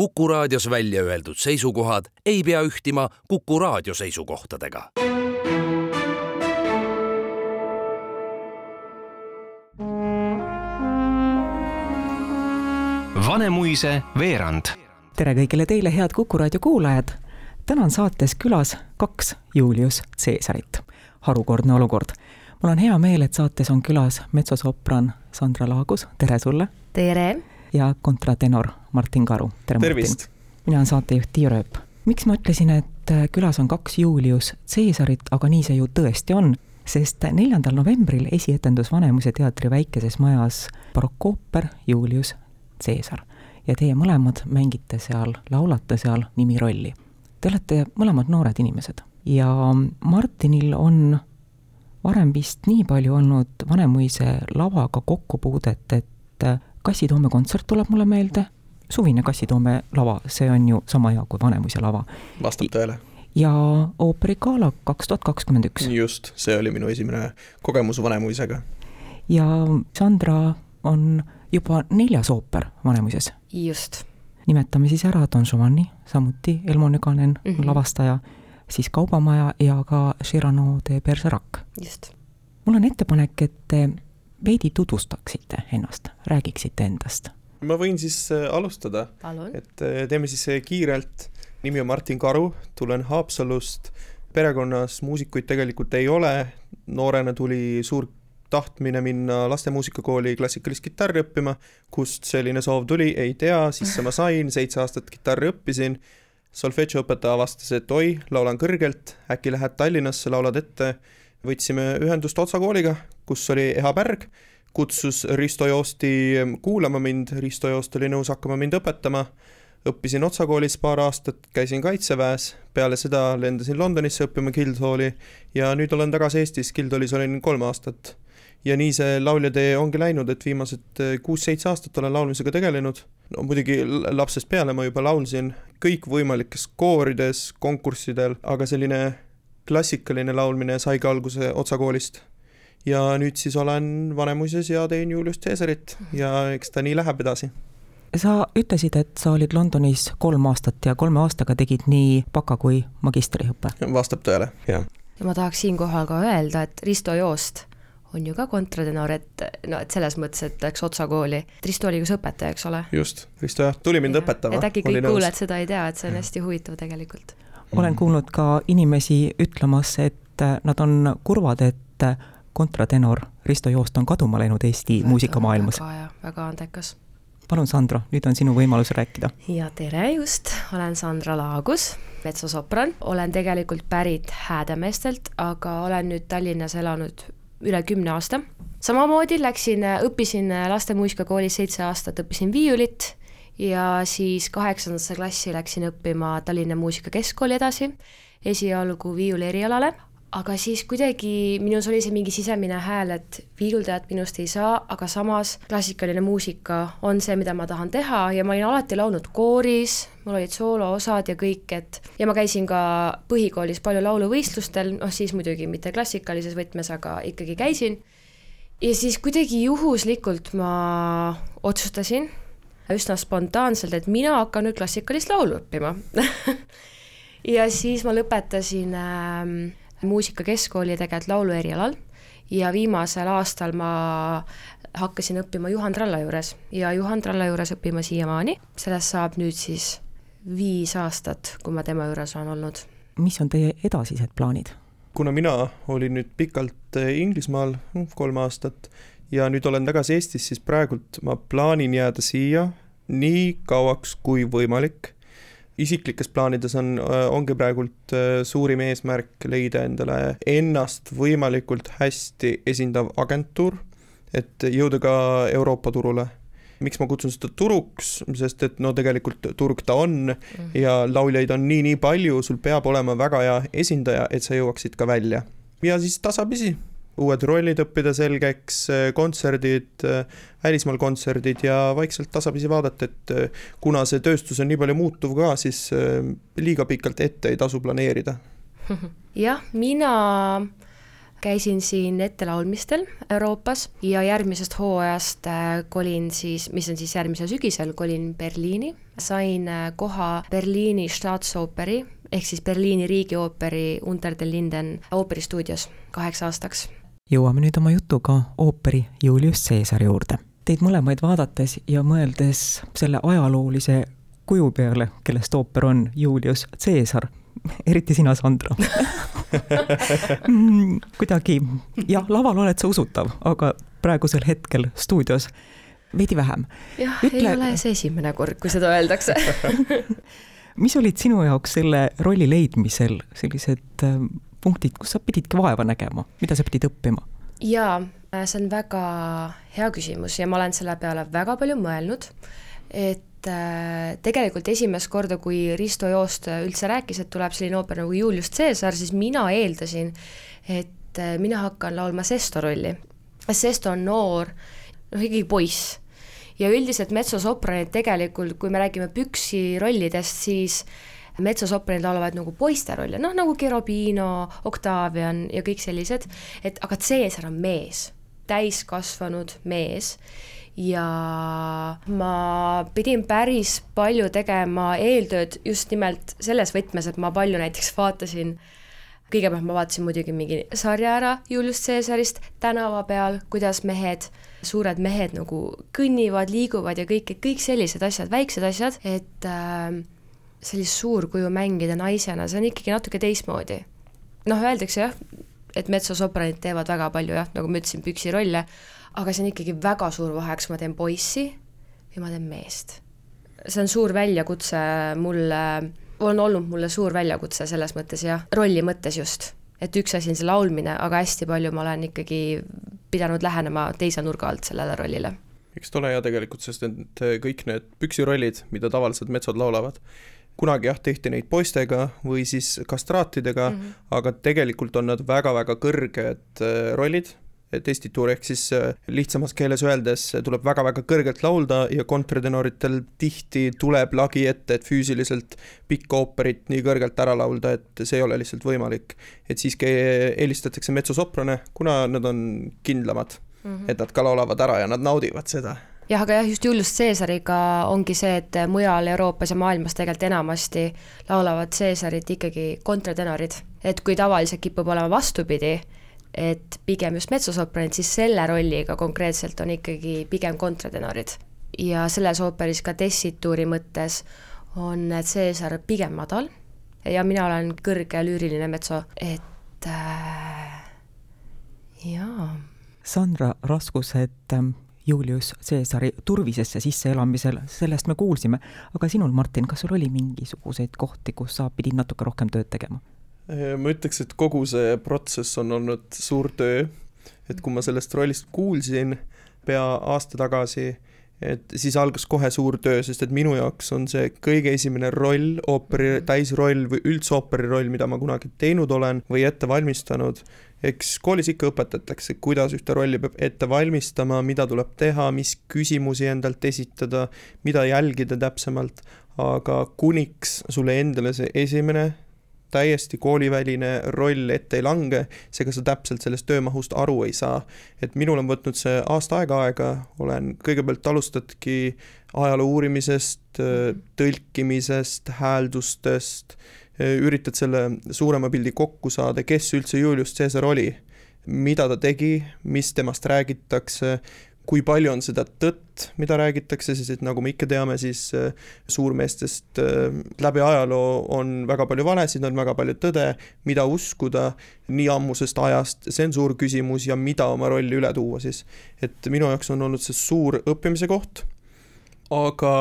Kuku raadios välja öeldud seisukohad ei pea ühtima Kuku raadio seisukohtadega. Vanemuise veerand. tere kõigile teile, head Kuku raadio kuulajad. täna on saates külas kaks Julius Caesarit. harukordne olukord. mul on hea meel, et saates on külas metsosopran Sandra Laagus, tere sulle. tere ja kontratenor Martin Karu, tervist! mina olen saatejuht Tiia Rööp. miks ma ütlesin, et äh, külas on kaks Julius Caesarit, aga nii see ju tõesti on, sest neljandal novembril esietendus Vanemuise teatri väikeses majas barokooper Julius Caesar ja teie mõlemad mängite seal, laulate seal nimirolli. Te olete mõlemad noored inimesed ja Martinil on varem vist nii palju olnud Vanemuise lavaga kokkupuudet, et äh, Kassitoome kontsert tuleb mulle meelde, suvine Kassitoome lava, see on ju sama hea kui Vanemuise lava. vastab tõele. ja ooperigala kaks tuhat kakskümmend üks. just, see oli minu esimene kogemus Vanemuisega. ja Sandra on juba neljas ooper Vanemuises. just. nimetame siis ära Don Giovanni, samuti Elmo Nüganen mm -hmm. lavastaja, siis Kaubamaja ja ka Cyrano de Bergerac. just. mul on ettepanek, et te veidi tutvustaksite ennast, räägiksite endast? Ma võin siis äh, alustada, et äh, teeme siis äh, kiirelt. nimi on Martin Karu, tulen Haapsalust. perekonnas muusikuid tegelikult ei ole. noorena tuli suur tahtmine minna lastemuusikakooli klassikalist kitarri õppima. kust selline soov tuli, ei tea, sisse ma sain, seitse aastat kitarri õppisin. solfedžo õpetaja avastas, et oi, laulan kõrgelt, äkki lähed Tallinnasse, laulad ette. võtsime ühendust Otsa kooliga, kus oli Eha Pärg, kutsus Risto Joosti kuulama mind, Risto Joost oli nõus hakkama mind õpetama, õppisin Otsa koolis paar aastat, käisin Kaitseväes, peale seda lendasin Londonisse õppima Guildhalli ja nüüd olen tagasi Eestis, Guildhallis olin kolm aastat. ja nii see lauljatee ongi läinud, et viimased kuus-seitse aastat olen laulmisega tegelenud, no muidugi lapsest peale ma juba laulsin kõikvõimalikes koorides, konkurssidel, aga selline klassikaline laulmine saigi alguse Otsa koolist ja nüüd siis olen Vanemuises ja teen Julius Caesarit ja eks ta nii läheb edasi. sa ütlesid, et sa olid Londonis kolm aastat ja kolme aastaga tegid nii baka- kui magistriõppe. vastab tõele, jah. ja ma tahaks siinkohal ka öelda, et Risto Joost on ju ka kontratenor, et no et selles mõttes, et läks Otsa kooli. Risto oli üks õpetaja, eks ole? just, Risto jah, tuli mind ja. õpetama. et äkki kõik kuulajad seda ei tea, et see on hästi huvitav tegelikult. olen kuulnud ka inimesi ütlemas, et nad on kurvad, et kontratenor Risto Joost on kaduma läinud Eesti väga, muusikamaailmas. väga hea, väga andekas. palun, Sandra, nüüd on sinu võimalus rääkida. ja tere just, olen Sandra Laagus, metsosopran, olen tegelikult pärit Häädemeestelt, aga olen nüüd Tallinnas elanud üle kümne aasta. samamoodi läksin, õppisin lastemuusikakoolis seitse aastat, õppisin viiulit ja siis kaheksandasse klassi läksin õppima Tallinna Muusikakeskkooli edasi, esialgu viiuli erialale aga siis kuidagi minus oli see mingi sisemine hääl, et viiuldajat minust ei saa, aga samas klassikaline muusika on see, mida ma tahan teha. Ja ma olin alati laulnud kooris, mul olid sooloosad ja kõik, et ja ma käisin ka põhikoolis palju lauluvõistlustel, noh siis muidugi mitte klassikalises võtmes, aga ikkagi käisin. ja siis kuidagi juhuslikult ma otsustasin üsna spontaanselt, et mina hakkan nüüd klassikalist laulu õppima. Ja siis ma lõpetasin äh, muusikakeskkooli tegelikult laulu erialal ja viimasel aastal ma hakkasin õppima Juhan Tralla juures ja Juhan Tralla juures õppima siiamaani, sellest saab nüüd siis viis aastat, kui ma tema juures olen olnud. mis on teie edasised plaanid? kuna mina olin nüüd pikalt Inglismaal, kolm aastat, ja nüüd olen tagasi Eestis, siis praegult ma plaanin jääda siia nii kauaks kui võimalik isiklikes plaanides on, ongi praegult suurim eesmärk leida endale ennast võimalikult hästi esindav agentuur, et jõuda ka Euroopa turule. miks ma kutsun seda turuks, sest et no tegelikult turg ta on mm ja lauljaid on nii-nii palju, sul peab olema väga hea esindaja, et sa jõuaksid ka välja. ja siis tasapisi uued rollid õppida selgeks, kontserdid, välismaal kontserdid ja vaikselt tasapisi vaadata, et kuna see tööstus on nii palju muutuv ka, siis liiga pikalt ette ei tasu planeerida. jah, mina käisin siin ettelaulmistel Euroopas ja järgmisest hooajast kolin siis, mis on siis järgmisel sügisel, kolin Berliini sain koha Berliini Staatsooperi ehk siis Berliini riigiooperi Unter den Linden ooperistuudios kaheks aastaks. Jõuame nüüd oma jutuga ooperi Julius Caesar juurde. Teid mõlemaid vaadates ja mõeldes selle ajaloolise kuju peale, kellest ooper on Julius Caesar, eriti sina, Sandra mm, kuidagi jah, laval oled sa usutav, aga praegusel hetkel stuudios veidi vähem. jah Ütle..., ei ole see esimene kord, kui seda öeldakse mis olid sinu jaoks selle rolli leidmisel sellised äh, punktid, kus sa pididki vaeva nägema, mida sa pidid õppima? jaa, äh, see on väga hea küsimus ja ma olen selle peale väga palju mõelnud, et äh, tegelikult esimest korda, kui Risto Joost üldse rääkis, et tuleb selline ooper nagu Julius Caesar, siis mina eeldasin, et mina hakkan laulma Sesto rolli. Sesto on noor, noh ikkagi poiss ja üldiselt metsosopranid tegelikult, kui me räägime püksi rollidest, siis metsosopranid laulavad nagu poiste rolle, noh nagu Cherubino, Octavian ja kõik sellised, et aga Caesar on mees, täiskasvanud mees. Ja ma pidin päris palju tegema eeltööd just nimelt selles võtmes, et ma palju näiteks vaatasin kõigepealt ma vaatasin muidugi mingi sarja ära Julius Caesarist tänava peal, kuidas mehed suured mehed nagu kõnnivad, liiguvad ja kõik, kõik sellised asjad, väiksed asjad, et äh, sellist suurkuju mängida naisena, see on ikkagi natuke teistmoodi. noh, öeldakse jah, et metsosopranid teevad väga palju jah, nagu ma ütlesin, püksirolle, aga see on ikkagi väga suur vahe, kas ma teen poissi või ma teen meest. see on suur väljakutse mulle, on olnud mulle suur väljakutse selles mõttes jah, rolli mõttes just et üks asi on see laulmine, aga hästi palju ma olen ikkagi pidanud lähenema teise nurga alt sellele rollile. eks ta ole hea tegelikult, sest et kõik need püksirollid, mida tavaliselt metsad laulavad, kunagi jah, tehti neid poistega või siis kastraatidega mm, -hmm. aga tegelikult on nad väga-väga kõrged äh, rollid testituur, ehk siis äh, lihtsamas keeles öeldes tuleb väga-väga kõrgelt laulda ja kontratenoritel tihti tuleb lagi ette, et füüsiliselt pikka ooperit nii kõrgelt ära laulda, et see ei ole lihtsalt võimalik. et siiski eelistatakse metsosoprane, kuna nad on kindlamad mm, -hmm. et nad ka laulavad ära ja nad naudivad seda jah, aga jah, just Julius Caesariga ongi see, et mujal Euroopas ja maailmas tegelikult enamasti laulavad Caesarit ikkagi kontratenorid. et kui tavaliselt kipub olema vastupidi, et pigem just metsosopranid, siis selle rolliga konkreetselt on ikkagi pigem kontratenorid. ja selles ooperis ka tessituuri mõttes on Caesar pigem madal ja mina olen kõrge lüüriline metso, et äh, jaa. Sandra, raskused ähm, Julius Caesari turvisesse sisseelamisel, sellest me kuulsime, aga sinul, Martin, kas sul oli mingisuguseid kohti, kus sa pidid natuke rohkem tööd tegema? Äh, ma ütleks, et kogu see protsess on olnud suur töö, et kui ma sellest rollist kuulsin pea aasta tagasi, et siis algas kohe suur töö, sest et minu jaoks on see kõige esimene roll, ooperi mhm. täisroll või üldse ooperi roll, mida ma kunagi teinud olen või ette valmistanud. eks koolis ikka õpetatakse, kuidas ühte rolli peab ette valmistama, mida tuleb teha, mis küsimusi endalt esitada, mida jälgida täpsemalt, aga kuniks sulle endale see esimene täiesti kooliväline roll ette ei lange, seega sa täpselt sellest töömahust aru ei saa. et minul on võtnud see aasta aega aega, olen kõigepealt alustadki ajaloo uurimisest, tõlkimisest, hääldustest, üritad selle suurema pildi kokku saada, kes üldse Julius Caesar oli, mida ta tegi, mis temast räägitakse, kui palju on seda tõtt, mida räägitakse, siis et nagu me ikka teame, siis äh, suurmeestest äh, läbi ajaloo on väga palju valesid, on väga palju tõde, mida uskuda nii ammusest ajast, see on suur küsimus ja mida oma rolli üle tuua siis. et minu jaoks on olnud see suur õppimise koht, aga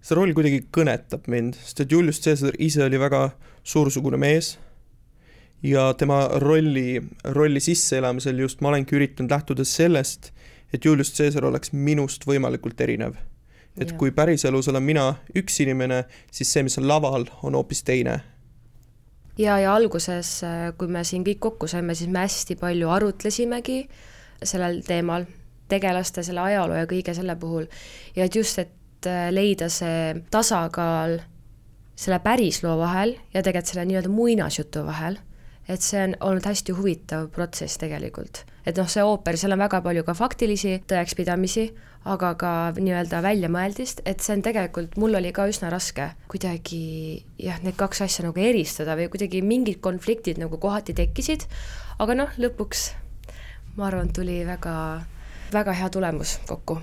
see roll kuidagi kõnetab mind, sest et Julius Caesar ise oli väga suursugune mees ja tema rolli, rolli sisseelamisel just ma olengi üritanud lähtuda sellest, et Julius Caesar oleks minust võimalikult erinev. et ja. kui päriselus olen mina üks inimene, siis see, mis on laval, on hoopis teine. ja, ja alguses, kui me siin kõik kokku saime, siis me hästi palju arutlesimegi sellel teemal, tegelaste, selle ajaloo ja kõige selle puhul. ja et just, et äh, leida see tasakaal selle pärisloo vahel ja tegelikult selle nii-öelda muinasjutu vahel et see on olnud hästi huvitav protsess tegelikult. et noh, see ooper, seal on väga palju ka faktilisi tõekspidamisi, aga ka nii-öelda väljamõeldist, et see on tegelikult, mul oli ka üsna raske kuidagi jah, need kaks asja nagu eristada või kuidagi mingid konfliktid nagu kohati tekkisid, aga noh, lõpuks ma arvan, tuli väga, väga hea tulemus kokku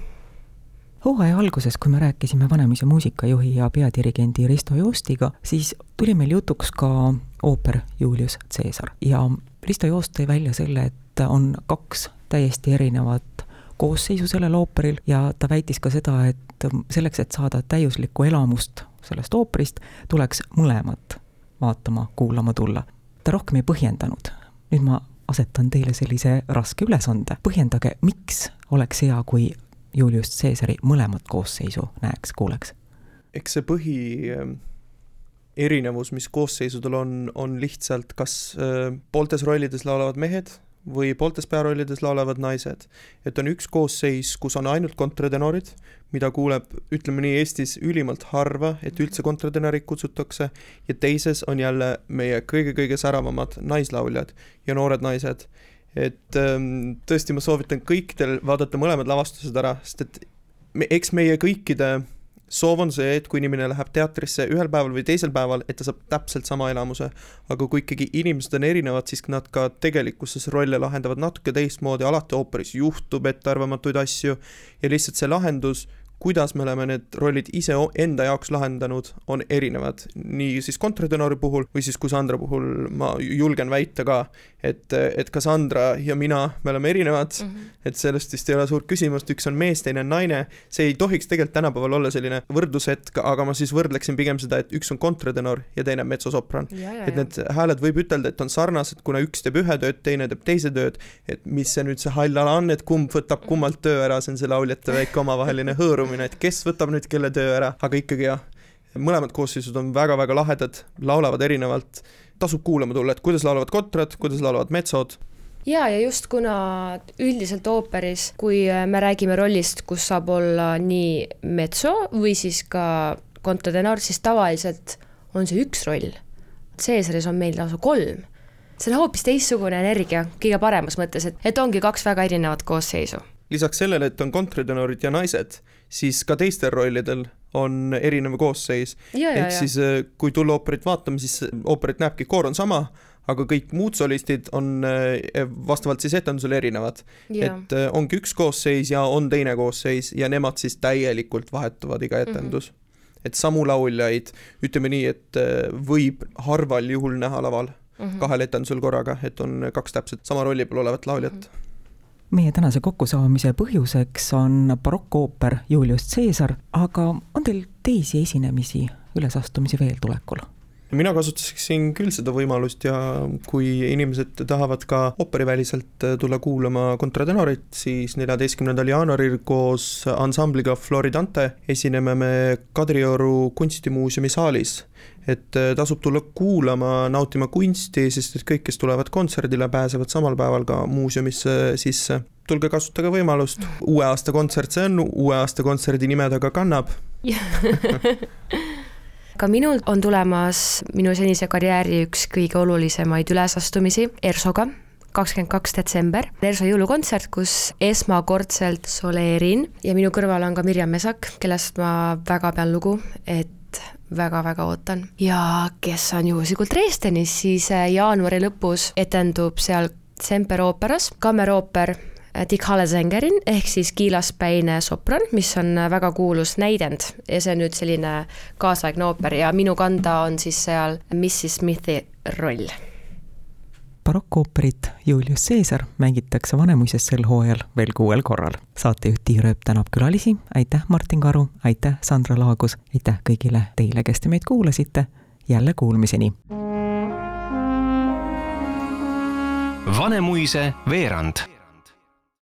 hooaja alguses, kui me rääkisime Vanemuise muusikajuhi ja peadirigendi Risto Joostiga, siis tuli meil jutuks ka ooper Julius Caesar ja Risto Joost tõi välja selle, et on kaks täiesti erinevat koosseisu sellel ooperil ja ta väitis ka seda, et selleks, et saada täiuslikku elamust sellest ooperist, tuleks mõlemat vaatama, kuulama tulla. ta rohkem ei põhjendanud. nüüd ma asetan teile sellise raske ülesande, põhjendage, miks oleks hea, kui Julius Caesari mõlemat koosseisu näeks, kuuleks? eks see põhi ähm, erinevus, mis koosseisudel on, on lihtsalt kas äh, pooltes rollides laulavad mehed või pooltes pearollides laulavad naised. et on üks koosseis, kus on ainult kontratenorid, mida kuuleb, ütleme nii, Eestis ülimalt harva, et üldse kontratenorid kutsutakse, ja teises on jälle meie kõige-kõige säravamad naislauljad ja noored naised et ähm, tõesti, ma soovitan kõikidel vaadata mõlemad lavastused ära, sest et me, eks meie kõikide soov on see, et kui inimene läheb teatrisse ühel päeval või teisel päeval, et ta saab täpselt sama elamuse. aga kui ikkagi inimesed on erinevad, siis nad ka tegelikkuses rolle lahendavad natuke teistmoodi, alati ooperis juhtub ettearvamatuid asju ja lihtsalt see lahendus kuidas me oleme need rollid ise enda jaoks lahendanud, on erinevad. nii siis kontratenoori puhul või siis Cassandra puhul ma julgen väita ka, et, et Cassandra ja mina, me oleme erinevad mm, -hmm. et sellest vist ei ole suurt küsimust, üks on mees, teine on naine, see ei tohiks tegelikult tänapäeval olla selline võrdlushetk, aga ma siis võrdleksin pigem seda, et üks on kontratenor ja teine on metsosopran. et need hääled võib ütelda, et on sarnased, kuna üks teeb ühe tööd, teine teeb teise tööd, et mis see nüüd see hall ala on, et kumb võtab kummalt töö ära, see on see lauljate väike omavaheline hõõrumine keeruline, et kes võtab nüüd kelle töö ära, aga ikkagi jah, mõlemad koosseisud on väga-väga lahedad, laulavad erinevalt, tasub kuulama tulla, et kuidas laulavad kotrad, kuidas laulavad metsod ja, ja just kuna üldiselt ooperis, kui me räägime rollist, kus saab olla nii metso või siis ka kontratenor, siis tavaliselt on see üks roll. Caesaris on meil lausa kolm. see on hoopis teistsugune energia, kõige paremas mõttes, et, et ongi kaks väga erinevat koosseisu. Lisaks sellele, et on kontratenorid ja naised, siis ka teistel rollidel on erinev koosseis. ehk siis äh, kui tulla ooperit vaatama, siis ooperit näebki, koor on sama, aga kõik muud solistid on äh, vastavalt siis etendusele erinevad. et äh, ongi üks koosseis ja on teine koosseis ja nemad siis täielikult vahetuvad iga etendus mm. -hmm. et samu lauljaid, ütleme nii, et võib harval juhul näha laval mm -hmm. kahel etendusel korraga, et on kaks täpselt sama rolli peal olevat lauljat mm. -hmm meie tänase kokkusaamise põhjuseks on barokkooper Julius Caesar, aga on teil teisi esinemisi, ülesastumisi veel tulekul? Mina kasutaksin küll seda võimalust ja kui inimesed tahavad ka ooperiväliselt tulla kuulama kontratenorit, siis neljateistkümnendal jaanuaril koos ansambliga Floridante esineme me Kadrioru kunstimuuseumi saalis. Et äh, tasub tulla kuulama, nautima kunsti, sest et kõik, kes tulevad kontserdile, pääsevad samal päeval ka muuseumisse sisse. tulge kasutage võimalust, uue aasta kontsert see on, uue aasta kontserdi nime ta ka kannab ka minul on tulemas minu senise karjääri üks kõige olulisemaid ülesastumisi ERSO-ga, kakskümmend kaks detsember, ERSO jõulukontsert, kus esmakordselt soleerin. Ja minu kõrval on ka Mirjam Mesak, kellest ma väga pean lugu, et väga-väga ootan. ja kes on juhuslikult Dresdenis, siis äh, jaanuari lõpus etendub seal Semper ooperas. Kammerooper äh, Dick Hallesengerin ehk siis kiilaspäine sopran, mis on äh, väga kuulus näidend. Ja see on nüüd selline kaasaegne ooper ja minu kanda on siis seal Mrs Smithi roll. Barokkooperit Julius Caesar mängitakse Vanemuises sel hooajal veel kuuel korral. saatejuht Tiia Rööp tänab külalisi, aitäh, Martin Karu, aitäh, Sandra Laagus, aitäh kõigile teile, kes te meid kuulasite, jälle kuulmiseni! Vanemuise veerand